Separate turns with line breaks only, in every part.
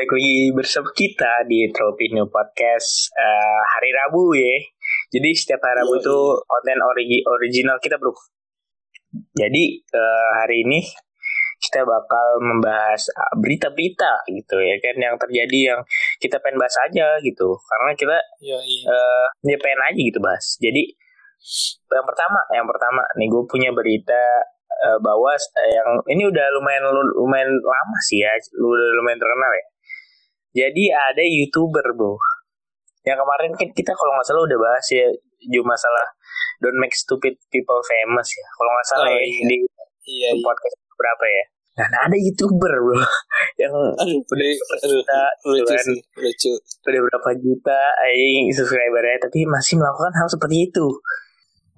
balik lagi bersama kita di Tropino Podcast uh, hari Rabu ya. Jadi setiap hari Rabu itu konten origi original kita bro. Jadi uh, hari ini kita bakal membahas berita-berita gitu ya kan yang terjadi yang kita pengen bahas aja gitu karena kita
ya, iya.
uh, ya pengen aja gitu bahas. Jadi yang pertama, yang pertama nih gue punya berita uh, bahwa yang ini udah lumayan lumayan lama sih ya, udah lumayan terkenal ya. Jadi ada youtuber bro, yang kemarin kan kita kalau nggak salah udah bahas ya juga masalah don't make stupid people famous ya, kalau nggak salah oh, ya iya. di
iya,
iya. podcast berapa ya. Nah, ada youtuber bro yang
aduh, udah juta, lucu sih, lucu.
Udah berapa juta aing subscribernya, tapi masih melakukan hal seperti itu.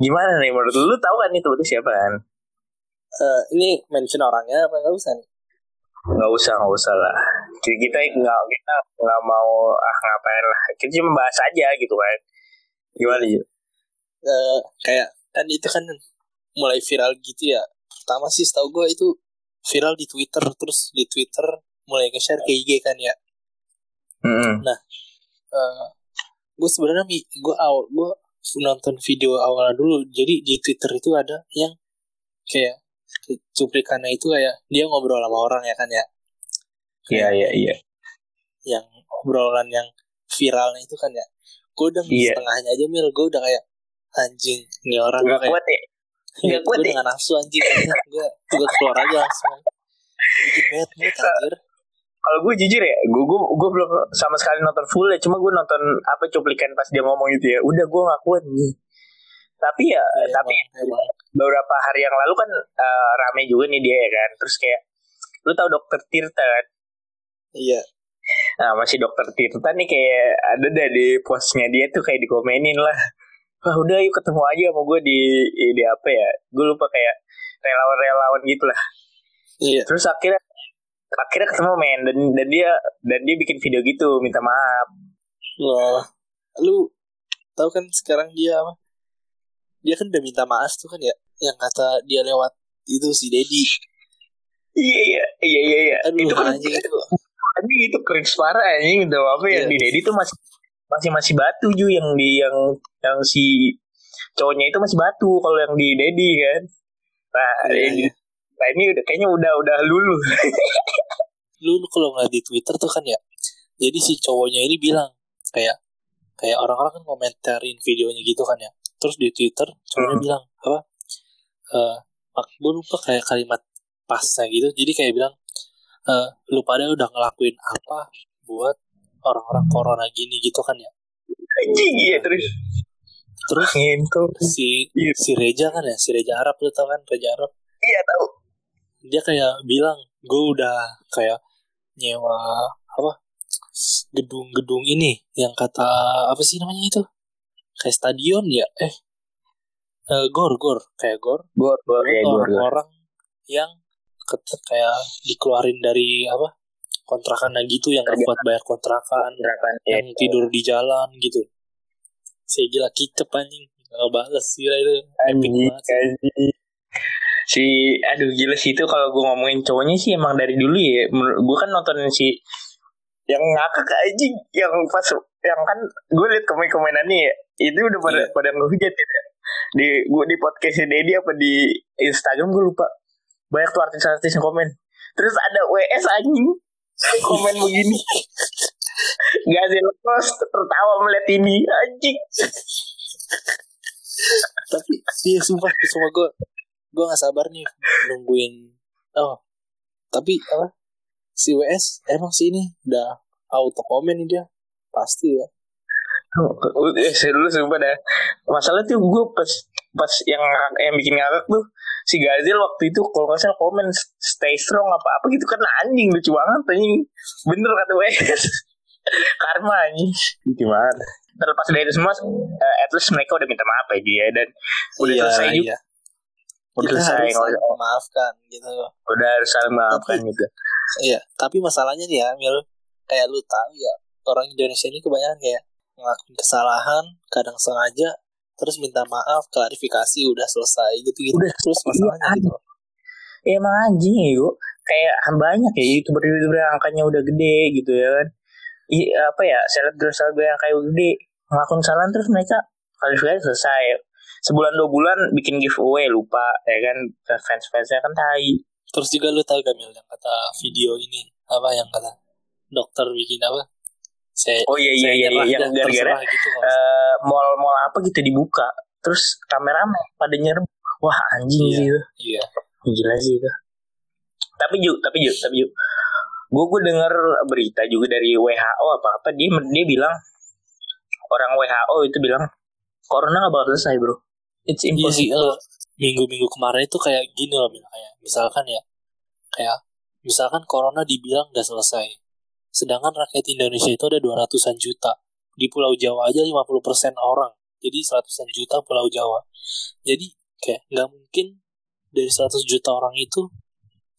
Gimana nih menurut lu? Lu tahu kan itu itu siapa kan?
Uh, ini mention orangnya apa nggak usah nih?
Nggak usah, nggak usah lah. Kita kita nggak kita nggak mau ah ngapain lah. Kita cuma bahas aja gitu kan. Gimana
ya? Uh, kayak kan itu kan mulai viral gitu ya. Pertama sih setahu gue itu viral di Twitter terus di Twitter mulai nge-share ke IG kan ya.
Mm -hmm.
Nah, uh, gue sebenarnya gue awal gue nonton video awal dulu. Jadi di Twitter itu ada yang kayak cuplikannya itu kayak dia ngobrol sama orang ya kan ya?
Iya iya iya.
Yang obrolan yang viralnya itu kan ya? Gue udah yeah. setengahnya aja mil. Gue udah kayak anjing ini orang
gak kuat ya?
Gak kuat ya? dengan nafsu anjing. Gue gue keluar aja langsung bikin bad mood anjir.
Kalau gue jujur ya gue gue gue belum sama sekali nonton full ya. Cuma gue nonton apa cuplikan pas dia ngomong itu ya. Udah gue gak kuat nih tapi ya, ya tapi emang, beberapa hari yang lalu kan uh, rame juga nih dia ya kan. Terus kayak lu tau dokter Tirta kan?
Iya.
Nah masih dokter Tirta nih kayak ada deh di postnya dia tuh kayak dikomenin lah. Wah udah yuk ketemu aja sama gue di di apa ya. Gue lupa kayak relawan-relawan gitu lah.
Iya.
Terus akhirnya akhirnya ketemu men dan dan dia dan dia bikin video gitu minta maaf.
Wah. Lu tahu kan sekarang dia apa dia kan udah minta maaf tuh kan ya yang kata dia lewat itu si Dedi
iya iya iya iya iya.
Aduh, itu kan anjing. itu.
Anjing itu keren parah anjing. Udah apa ya di Dedi tuh masih masih masih batu ju yang di yang yang si cowoknya itu masih batu kalau yang di Dedi kan. Nah iya, ini iya. nah ini udah kayaknya udah udah lulu
lu kalau ngeliat di Twitter tuh kan ya jadi si cowoknya ini bilang kayak kayak orang-orang kan komentarin videonya gitu kan ya terus di Twitter cowoknya hmm. bilang apa uh, gue lupa kayak kalimat pasnya gitu. Jadi kayak bilang uh, lu pada udah ngelakuin apa buat orang-orang corona gini? Gitu kan ya.
Iya terus.
Terus Ngintu. si iya. si Reja kan ya si Reja Arab lu tau kan? Reja Arab.
Iya tahu
dia kayak bilang gue udah kayak nyewa apa gedung-gedung ini yang kata apa sih namanya itu kayak stadion ya eh uh, gor gor kayak gor.
Gor gor ya,
orang-orang yang kayak dikeluarin dari apa kontrakan gitu yang buat bayar kontrakan, kontrakan ya. yang tidur di jalan gitu. Saya gila kicep anjing. Nggak balas sih itu.
Anjing si aduh gila sih itu kalau gue ngomongin cowoknya sih emang dari dulu ya. Gue kan nonton si yang ngakak aja yang pas yang kan gue liat komen komenannya ya itu udah pada yeah. pada ngehujat ya di gue di podcast Dedi apa di Instagram gue lupa. Banyak tuh artis-artis yang komen. Terus ada WS anjing komen begini. Gak sih lepas tertawa melihat ini anjing.
Tapi iya sumpah semua gue gue gak sabar nih nungguin oh tapi apa si WS emang sih ini udah auto komen nih dia pasti ya.
Eh, saya dulu sumpah dah. Masalah tuh gue pas pas yang yang bikin ngakak tuh si Gazil waktu itu kalau nggak salah komen stay strong apa apa gitu kan anjing lucu banget anjing. Bener kata WS karma anjing. Gimana terlepas dari itu semua uh, at least mereka udah minta maaf ya dia dan udah iya, selesai juga. iya.
udah kita selesai harus memaafkan gitu.
Udah harus saling maafkan gitu
iya tapi masalahnya nih ya Mil kayak lu tahu ya orang Indonesia ini kebanyakan kayak ngelakuin kesalahan kadang sengaja terus minta maaf klarifikasi udah selesai gitu gitu
udah
terus masalahnya
iya, gitu. Emang anjing ya kayak banyak ya youtuber youtuber yang angkanya udah gede gitu ya kan. I, apa ya selebgram selebgram yang kayak gede ngelakuin kesalahan terus mereka kualifikasi selesai. Sebulan dua bulan bikin giveaway lupa ya kan. Fans fansnya kan tai.
Terus juga lu tahu gak Mil yang kata video ini apa yang kata dokter bikin apa
saya oh iya iya iya, iya yang gara-gara gitu, uh, mall-mall apa gitu dibuka terus rame-rame pada nyerem wah anjing
iya,
gitu.
iya.
Gila sih itu. Tapi ju tapi ju tapi ju. Gue gue dengar berita juga dari WHO apa apa dia dia bilang orang WHO itu bilang corona gak bakal selesai bro.
It's impossible. iya minggu-minggu kemarin itu kayak gini loh kayak misalkan ya kayak misalkan corona dibilang gak selesai sedangkan rakyat Indonesia itu ada 200-an juta di Pulau Jawa aja 50% orang jadi 100-an juta Pulau Jawa jadi kayak nggak mungkin dari 100 juta orang itu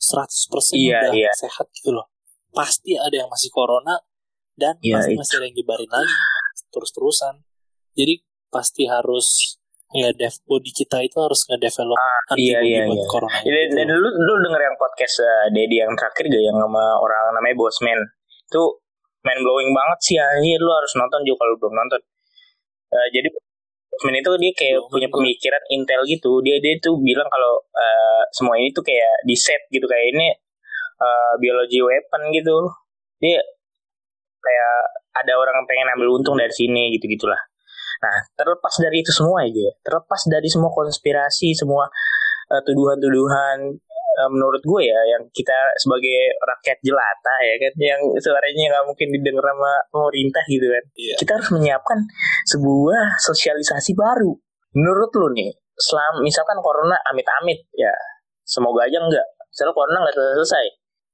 100% iya, udah iya. sehat gitu loh. Pasti ada yang masih corona dan iya, pasti iya. masih ada yang nyebarin lagi terus-terusan. Jadi pasti harus nge-dev body kita itu harus nge-develop
ah, iya, iya, iya. corona. Ya, dan, dan lu lu denger yang podcast uh, Dedi yang terakhir gak yang sama orang namanya Bosman. Itu main blowing banget sih anjir lu harus nonton juga kalau belum nonton. Uh, jadi Bosman itu dia kayak oh, punya pemikiran intel gitu. Dia dia tuh bilang kalau uh, semua ini tuh kayak di set gitu kayak ini uh, biologi weapon gitu. Dia kayak ada orang yang pengen ambil untung dari sini gitu gitulah. Nah terlepas dari itu semua aja, terlepas dari semua konspirasi, semua uh, tuduhan-tuduhan uh, menurut gue ya yang kita sebagai rakyat jelata ya kan yang suaranya nggak mungkin didengar sama pemerintah gitu kan. Yeah. kita harus menyiapkan sebuah sosialisasi baru. Menurut lu nih selam misalkan corona amit-amit ya semoga aja enggak misalnya corona nggak selesai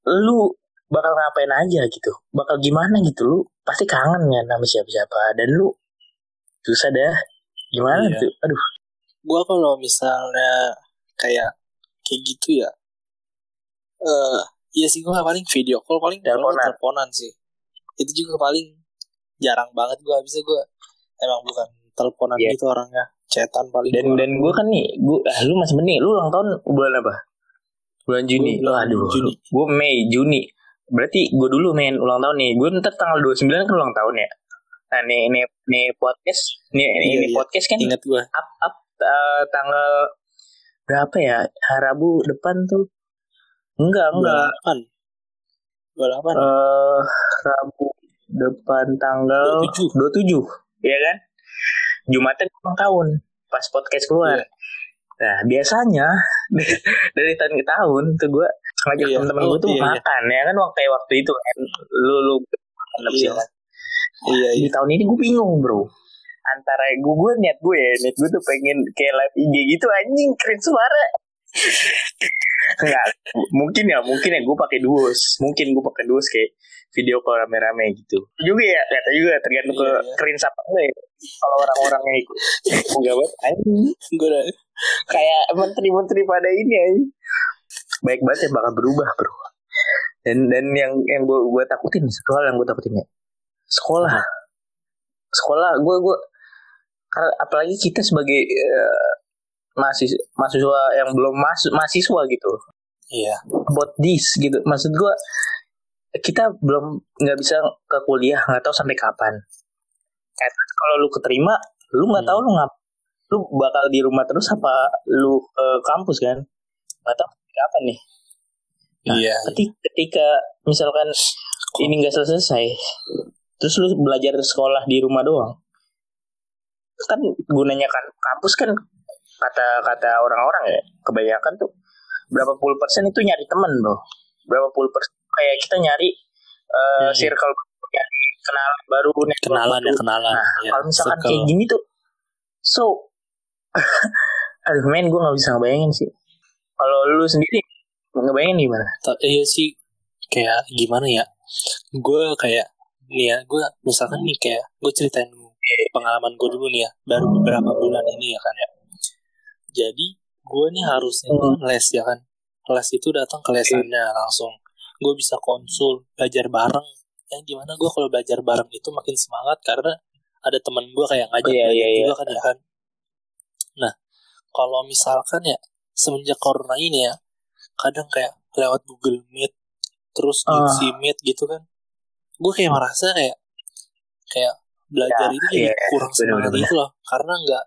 lu bakal ngapain aja gitu? Bakal gimana gitu? Lu pasti kangen ya sama siapa-siapa dan lu susah dah. Gimana iya. tuh? Aduh.
Gua kalau misalnya kayak kayak gitu ya uh, iya sih gue paling video call paling teleponan. teleponan sih. Itu juga paling jarang banget gue bisa gue emang bukan teleponan yeah. gitu orangnya chatan paling
dan dan gue kan nih gue ah, lu masih meni lu ulang tahun bulan apa? Bulan Juni. Lo aduh Juni. gue Mei Juni. Berarti gue dulu main ulang tahun nih gue ntar tanggal 29 kan ulang tahun ya? Nah nih nih nih podcast nih iya, ini iya. podcast kan
ingat gue
up up uh, tanggal berapa ya? Harabu depan tuh Enggak, enggak. Kan? 28. Eh, uh, Rabu depan tanggal 27. 27. Iya kan? Jumatnya ulang tahun pas podcast keluar. Yeah. Nah, biasanya dari tahun ke tahun tuh gue ngajak iya. temen-temen oh, gue tuh iya, iya. makan iya. ya kan waktu waktu itu kan lu lu iya. Kan? iya, iya. Di tahun ini gue bingung, Bro. Antara gue gue niat gue ya, niat gue tuh pengen kayak live IG gitu anjing keren suara. Enggak, mungkin ya, mungkin ya gue pakai duos. Mungkin gue pakai duos kayak video call rame-rame gitu. Juga ya, kata juga tergantung ke iya, iya. keren siapa ya. Kalau orang-orangnya ikut. Enggak banget. Gue kayak menteri-menteri pada ini aja. Baik banget ya bakal berubah bro. Dan dan yang yang gue gue takutin sekolah yang gue takutin ya. Sekolah. Sekolah gue gue apalagi kita sebagai uh, masih mahasiswa yang belum masuk mahasiswa gitu
iya yeah.
about this gitu maksud gua kita belum nggak bisa ke kuliah nggak tahu sampai kapan eh, kalau lu keterima lu nggak hmm. tahu lu ngap lu bakal di rumah terus apa lu ke kampus kan nggak tahu kapan nih
nah, iya
ketika, ketika misalkan Kok. ini nggak selesai terus lu belajar sekolah di rumah doang kan gunanya kan kampus kan kata kata orang-orang ya kebanyakan tuh berapa puluh persen itu nyari temen bro. Berapa puluh persen kayak kita nyari uh, hmm. circle nyari kenalan baru
kenalan ya kenalan. Nah,
ya, kalau misalkan circle. kayak gini tuh so aduh main gue nggak bisa ngebayangin sih. Kalau lu sendiri ngebayangin gimana?
Iya sih kayak gimana ya? Gue kayak nih ya gue misalkan nih kayak gue ceritain pengalaman gue dulu nih ya baru beberapa bulan ini ya kan ya jadi gue nih harusnya hmm. les ya kan? Les itu datang ke lesannya langsung. Gue bisa konsul belajar bareng. Yang gimana gue kalau belajar bareng itu makin semangat karena ada teman gue kayak ngajak
yeah, yeah, juga
yeah. kan ya kan? Nah kalau misalkan ya semenjak corona ini ya kadang kayak lewat Google Meet terus
Ah.
Jitsi Meet gitu kan gue kayak merasa kayak kayak belajar
Ya,
itu jadi
iya,
kurang semangat gitu loh. Karena nggak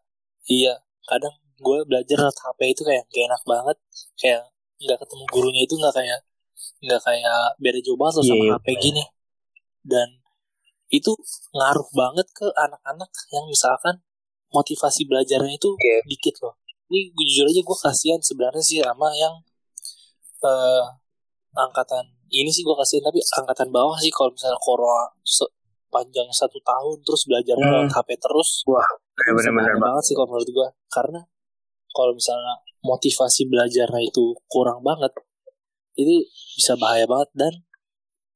iya kadang gue belajar lewat HP itu kayak gak enak banget kayak nggak ketemu gurunya itu nggak kayak nggak kayak beda jauh banget loh
Iya,
sama
iya,
HP gini dan itu ngaruh banget ke anak-anak yang misalkan motivasi belajarnya itu
Oke.
dikit loh ini gue jujur aja gue kasihan sebenarnya sih sama yang eh angkatan ini sih gue kasihan tapi angkatan bawah sih kalau misalnya corona panjang satu tahun terus belajar
Hmm.
lewat HP terus
Wah, banget.
banget sih kalau menurut gue karena kalau misalnya motivasi belajarnya itu kurang banget itu bisa bahaya banget dan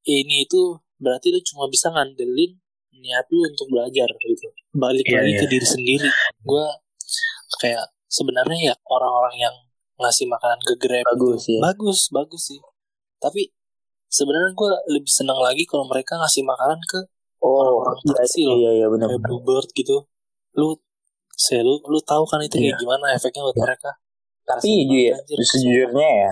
ini itu berarti lu cuma bisa ngandelin niat lu untuk belajar gitu balik
Iya,
lagi
iya.
ke diri sendiri gue kayak sebenarnya ya orang-orang yang ngasih makanan ke Grab
Bagus
itu
ya.
bagus bagus sih tapi sebenarnya gue lebih senang lagi kalau mereka ngasih makanan ke
Oh,
orang
iya,
kecil.
iya, iya, benar.
kayak Bluebird gitu lu saya lu lu tahu kan itu kayak
Iya.
gimana efeknya buat
Iya.
mereka
Tapi
Kasih
ju ya, sejujurnya ya,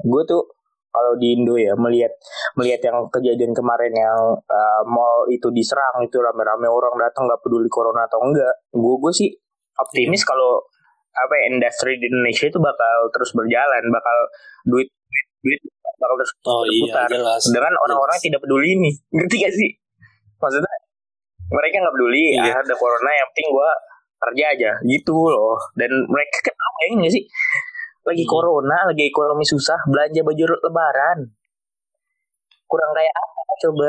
gue tuh kalau di Indo ya melihat melihat yang kejadian kemarin yang uh, mall itu diserang itu rame-rame orang datang nggak peduli corona atau enggak, gue gue sih optimis kalau apa ya, industri di Indonesia itu bakal terus berjalan, bakal duit duit, duit bakal terus
oh iya
berputar.
jelas
Sedangkan orang-orang tidak peduli ini, ngerti gak sih? Maksudnya mereka nggak peduli,
Iya.
ah, ada corona yang penting gue kerja aja, gitu loh. Dan mereka kan bayangin gak sih? Lagi
Iya.
corona, lagi ekonomi susah, belanja baju lebaran. Kurang kayak apa coba?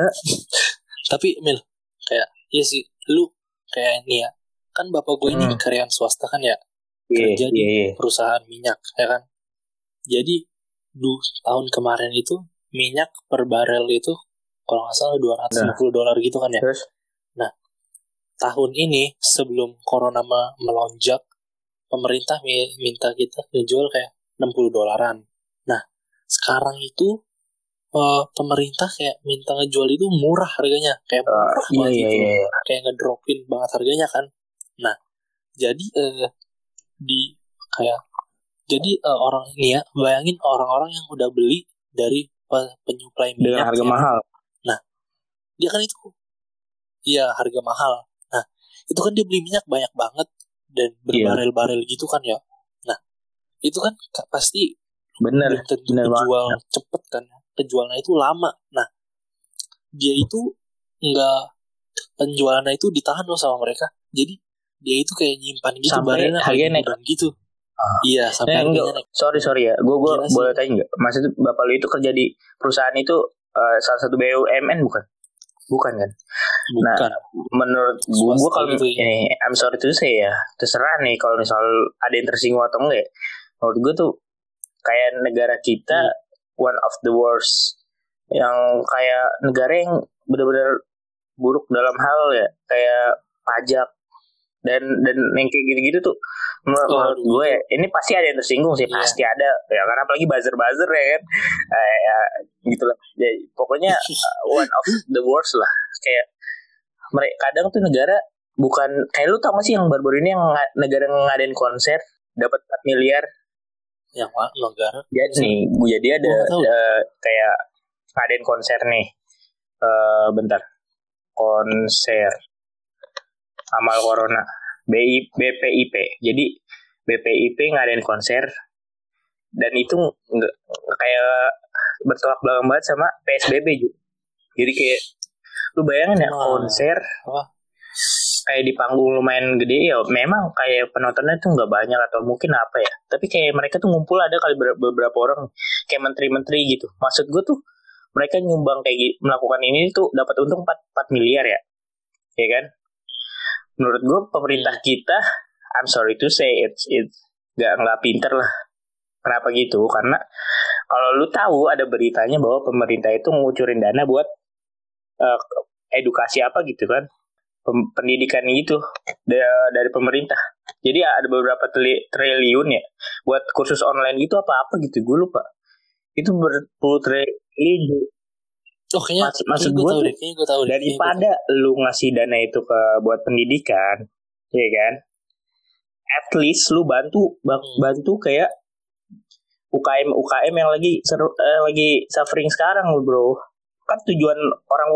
tapi Mil kayak iya sih lu kayak ini ya kan bapak gue ini
Hmm.
karyawan swasta kan ya
Iya,
Kerja di-
iya, iya.
perusahaan minyak ya kan jadi du tahun kemarin itu minyak per barel itu kalau nggak salah 250 dolar gitu kan ya
Terus,
tahun ini sebelum corona me- melonjak pemerintah mi- minta kita ngejual kayak 60 dolaran nah sekarang itu eh, pemerintah kayak minta ngejual itu murah harganya kayak
uh,
murah
iya,
banget
iya,
gitu
iya, iya.
kayak ngedropin banget harganya kan nah jadi eh, di kayak jadi eh, orang ini ya bayangin orang-orang yang udah beli dari pe- penyuplai minyak
Dengan harga
ya.
mahal.
dia kan itu iya harga mahal nah itu kan dia beli minyak banyak banget dan
Iya.
berbarel-barel gitu kan ya nah itu kan ka- pasti
Bener,
belum tentu
bener banget.
kejual cepet kan penjualannya itu lama nah dia itu nggak penjualannya itu ditahan loh sama mereka jadi dia itu kayak nyimpan gitu
Sampai
barelnya
harganya
kayak
naik.
gitu
Ah.
iya sampai
Eh,
harganya
enggak,
naik
sorry sorry ya, gue
sih.
boleh tanya nggak? Maksudnya bapak lu itu kerja di perusahaan itu eh, salah satu BUMN bukan? Bukan kan?
bukan
menurut gue kalau
gitu ya.
ini I'm sorry to say ya terserah nih kalau misal ada yang tersinggung atau enggak ya. menurut gue tuh kayak negara kita
Hmm.
one of the worst yang kayak negara yang benar-benar buruk dalam hal ya kayak pajak dan dan yang kayak gitu-gitu tuh menurut,
Oh,
gue ya ini pasti ada yang tersinggung sih
Iya.
pasti ada. Ya karena apalagi buzzer-buzzer ya kan. Eh, ya, gitu lah ya, pokoknya uh, one of the worst lah. Kayak mereka kadang tuh negara bukan kayak lu tau gak sih yang baru-baru ini yang negara ngadain konser dapat 4 miliar?
Yang mana? Negara
jadi nih gue jadi ada
tahu.
eh, kayak ngadain konser nih. Eh bentar. Konser amal corona. BI, BPIP jadi BPIP ngadain konser. Dan itu nggak kayak bertolak belakang banget sama PSBB juga jadi kayak lu bayangin ya
Wah.
konser
Wah.
kayak di panggung lumayan gede ya memang kayak penontonnya tuh nggak banyak atau mungkin apa ya. Tapi kayak mereka tuh ngumpul ada kali ber- beberapa orang kayak menteri-menteri gitu. Maksud gue tuh mereka nyumbang kayak gitu, melakukan ini tuh dapat untung 4, 4 miliar ya. Ya kan menurut gue pemerintah kita I'm sorry to say it's it's nggak nggak pinter lah. Kenapa gitu? Karena kalau lu tahu ada beritanya bahwa pemerintah itu ngucurin dana buat eh, edukasi apa gitu kan? Pendidikan gitu da- dari pemerintah. Jadi ada beberapa teli- triliun ya buat kursus online gitu apa apa gitu gue lupa. Itu berpuluh triliun
oh kayaknya
Maksud- maksud
gue tahu deh kayaknya gue tahu deh
daripada lu ngasih dana itu ke buat pendidikan ya kan? At least lu bantu bang-
Hmm.
bantu kayak UKM UKM yang lagi seru, eh, lagi suffering sekarang bro. Kan tujuan orang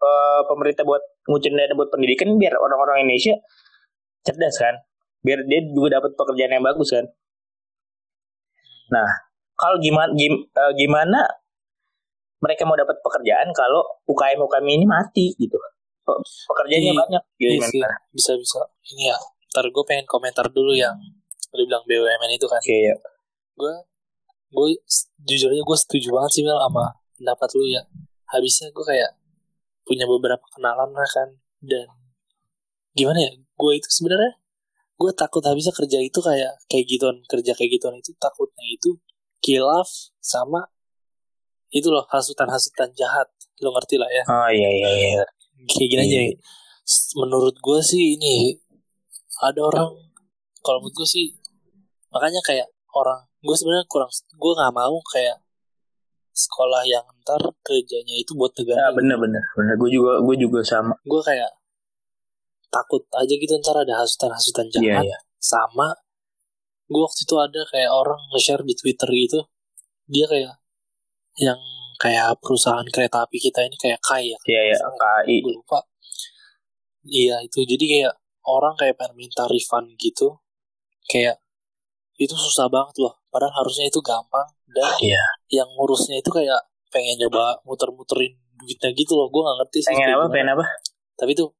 uh, pemerintah buat ngucin dana buat pendidikan biar orang-orang Indonesia cerdas kan? Biar dia juga dapat pekerjaan yang bagus kan? Nah kalau gimana gim, uh, gimana mereka mau dapat pekerjaan kalau UKM UKM ini mati gitu. Pekerjaannya iya, banyak.
iya sih, bisa bisa. Ini ya ntar gue pengen komentar dulu yang lu bilang BUMN itu kan.
Okay, ya.
gue gue jujur aja gue setuju banget sih Mel sama pendapat lu ya. Habisnya gue kayak punya beberapa kenalan lah kan dan gimana ya gue itu sebenarnya gue takut habisnya kerja itu kayak kayak gituan kerja kayak gituan itu takutnya itu kilaf sama itu loh hasutan-hasutan jahat lo ngerti lah ya
oh iya iya iya
kayak gini aja iya. menurut gue sih ini ada orang kalau menurut gue sih makanya kayak orang gue sebenarnya kurang gue nggak mau kayak sekolah yang ntar kerjanya itu buat negara.
Ya, bener bener bener. Gue juga gue juga sama.
Gue kayak takut aja gitu ntar ada hasutan-hasutan jahat. Yeah, yeah. Sama gue waktu itu ada kayak orang nge-share di Twitter gitu. Dia kayak yang kayak perusahaan kereta api kita ini kayak KAI ya.
Iya iya KAI.
Gue lupa. Iya itu jadi kayak orang kayak pengen minta refund gitu. Kayak itu susah banget loh. Padahal harusnya itu gampang dan
yeah.
yang ngurusnya itu kayak pengen coba muter-muterin duitnya gitu loh. Gue gak ngerti
sih. Pengen apa? Pengen apa?
Tapi tuh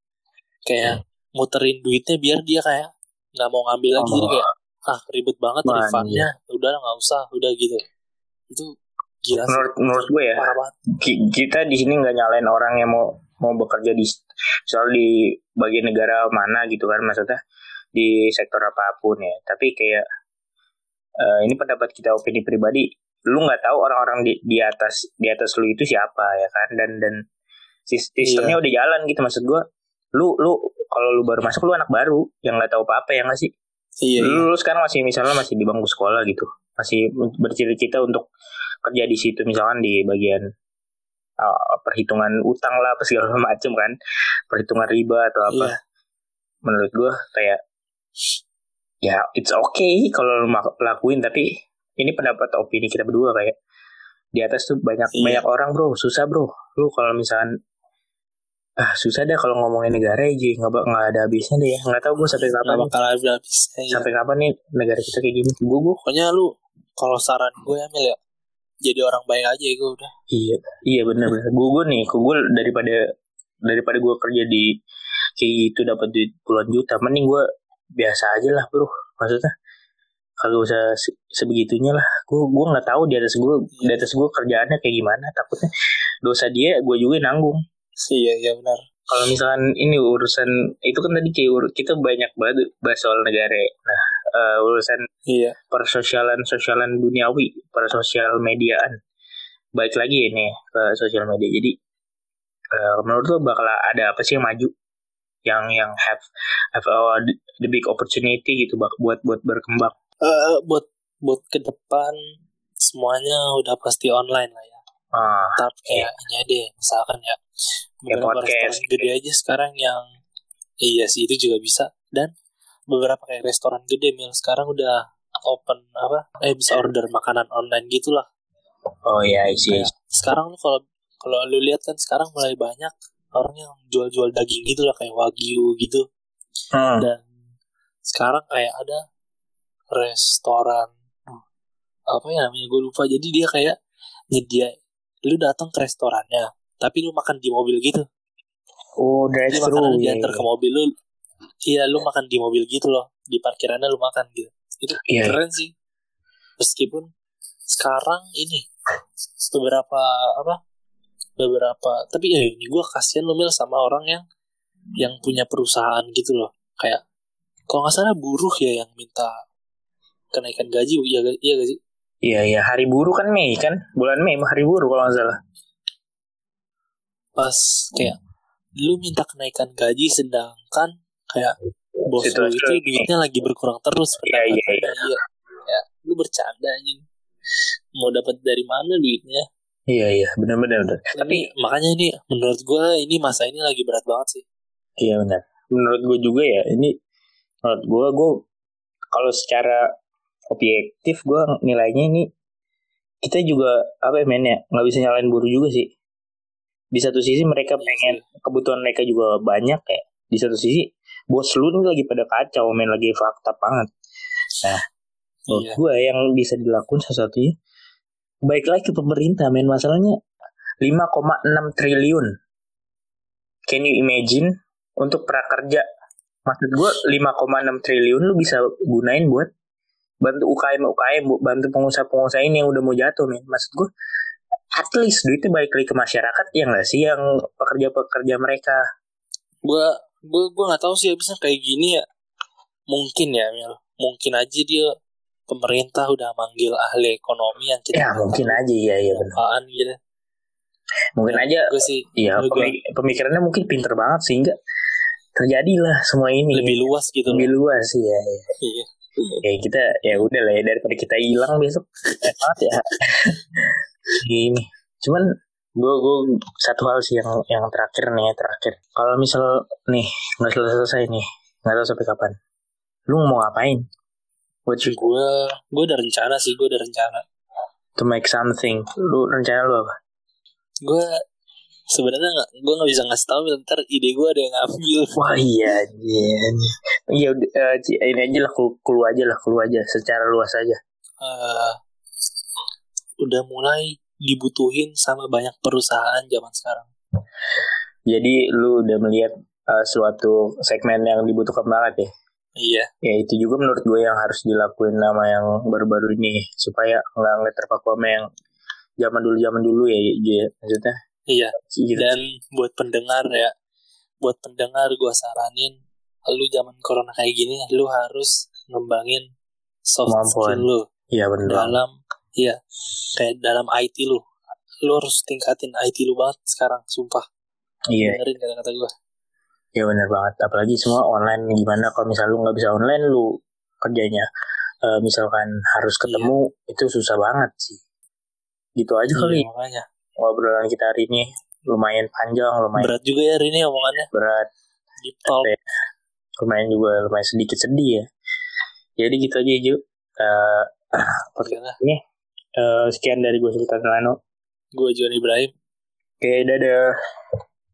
kayak muterin duitnya biar dia kayak nggak mau ngambil lagi. Oh. Jadi kayak ah ribet banget Man, refundnya. Iya. Udah nggak usah. Udah gitu. Itu gila.
Menurut, menurut gue ya. Kita di sini nggak nyalain orang yang mau mau bekerja di soal di bagian negara mana gitu kan maksudnya di sektor apa pun ya tapi kayak uh, ini pendapat kita opini pribadi lu nggak tahu orang-orang di, di atas di atas lu itu siapa ya kan dan dan sistemnya iya. udah jalan gitu maksud gua lu lu kalau lu baru masuk lu anak baru yang nggak tahu apa-apa ya nggak sih
iya,
lu, iya. lu sekarang masih misalnya masih di bangku sekolah gitu masih bercita-cita untuk kerja di situ misalkan di bagian uh, perhitungan utang lah apa segala macam kan. Perhitungan riba atau apa. Iya. menurut gua kayak ya it's okay kalau lu lakuin tapi ini pendapat opini kita berdua kayak di atas tuh banyak iya. banyak orang bro. Susah bro. Lu kalau misalkan ah susah deh kalau ngomongin negara aja nggak nggak ada habisnya deh. Ya nggak tahu gue sampai kapan
nggak bakal habis
ya. sampai kapan nih negara kita kayak gini.
Gue gue pokoknya lu kalau saran gue ambil ya jadi orang baik aja gue udah.
Iya iya benar benar gue gue nih gue daripada daripada gue kerja di kayak gitu dapat di puluhan juta mending gue biasa aja lah bro. Maksudnya kalau usah sebegitunya lah. Gue gue nggak tahu di atas gue di atas gue kerjaannya kayak gimana. Takutnya dosa dia gue juga nanggung.
Iya iya benar.
Kalau misalkan ini urusan itu kan tadi kayak kita banyak banget bahas soal negara nah uh, urusan
iya.
persosialan sosialan duniawi persosial mediaan. Baik lagi ini ke sosial media. Jadi uh, menurut lo bakal ada apa sih yang maju? Yang yang have have uh, the big opportunity gitu buat buat berkembang.
Uh, buat buat ke depan semuanya udah pasti online lah ya.
Ah,
Tapi kayak ini deh misalkan ya. Beberapa restoran gede aja sekarang yang iya sih itu juga bisa. Dan beberapa kayak restoran gede mil sekarang udah open apa eh bisa order makanan online gitulah.
Oh iya sih.
sekarang kalau kalau lu lihat kan sekarang mulai banyak orang yang jual-jual daging gitu lah kayak wagyu gitu
hmm.
dan sekarang kayak ada restoran apa ya namanya gue lupa jadi dia kayak nyedia lu datang ke restorannya tapi lu makan di mobil gitu
oh drive thru
makanan diantar ke mobil lu iya lu makan di mobil gitu loh. Di parkirannya lu makan gitu. Itu yeah. keren sih. Meskipun sekarang ini beberapa apa beberapa tapi ya ini gue kasihan lo mil sama orang yang yang punya perusahaan gitu loh. Kayak kalau nggak salah buruh ya yang minta kenaikan gaji iya iya gak sih?
Iya iya. Hari buruh kan Mei kan? Bulan Mei hari buruh kalau nggak salah.
Pas kayak lu minta kenaikan gaji sedangkan kayak bos itu, lu itu duitnya lagi berkurang terus.
Iya iya iya.
Ya lu bercanda aja mau dapat dari mana duitnya?
Iya iya. Benar-benar.
Tapi makanya ini menurut gue ini masa ini lagi berat banget sih.
Iya benar. Menurut gue juga ya ini menurut gue gue kalau secara objektif gue nilainya ini kita juga apa ya men ya nggak bisa nyalain buruh juga sih. Di satu sisi mereka
Iya
pengen kebutuhan mereka juga banyak ya di satu sisi bos lu nih lagi pada kacau men lagi fakta banget. Nah menurut
Iya.
gue yang bisa dilakukan satunya baik lagi ke pemerintah men. Masalahnya 5,6 triliun. Can you imagine? Untuk prakerja. Maksud gue 5,6 triliun lu bisa gunain buat bantu UKM UKM bantu pengusaha-pengusaha ini yang udah mau jatuh men. Maksud gue at least duitnya balik lagi ke masyarakat yang nggak sih? Yang pekerja-pekerja mereka.
Gue gue gue nggak tahu sih abisnya kayak gini ya. Mungkin ya Mil. Mungkin aja dia pemerintah udah manggil ahli ekonomi yang
ya mungkin aja ya ya benar.
gitu.
Mungkin aja
gue sih
ya
menurut gua.
pemi- pemikirannya mungkin pinter banget sehingga terjadilah semua ini.
Lebih luas gitu
lebih
loh.
luas ya, ya.
iya.
Ya kita ya udah lah ya daripada kita hilang besok. Banget ya. Gini cuman gue gue satu hal sih yang yang terakhir nih ya terakhir. Kalau misal nih nggak selesai selesai nih nggak tahu sampai kapan. Lu mau ngapain? What you
gue gue udah rencana sih gue udah rencana.
To make something. Lu rencana lu apa?
Gue sebenarnya nggak gue nggak bisa ngasih tahu ntar ide gue ada yang ngambil.
Wah iya iya iya ini aja lah kelu kelu aja lah kelu aja secara luas aja.
Eh, udah mulai dibutuhin sama banyak perusahaan zaman sekarang?
Jadi lu udah melihat eh, suatu segmen yang dibutuhkan banget ya?
Iya.
Ya itu juga menurut gue yang harus dilakuin sama yang baru-baru ini supaya nggak nggak terpaku sama yang zaman dulu zaman dulu ya ya maksudnya?
Iya.
Gitu.
dan buat pendengar ya buat pendengar gue saranin lu zaman corona kayak gini lu harus ngembangin soft skill lu
iya bener.
dalam iya. Kayak dalam IT lu. Lu harus tingkatin IT lu banget sekarang sumpah.
Iya.
Dengerin kata-kata gue
ya bener banget. Apalagi semua online gimana kalau misal lu nggak bisa online lu kerjanya eh, misalkan harus ketemu itu susah banget sih. Gitu aja kali.
iya, makanya.
Ngobrolan kita hari ini lumayan panjang lumayan
berat juga ya hari ini omongannya.
Berat.
Deep talk.
Iya. lumayan juga lumayan sedikit sedih ya. Jadi gitu aja Ju. Eh, podcast ini eh, sekian dari gue Sultan Lano
gue John Ibrahim.
Oke dadah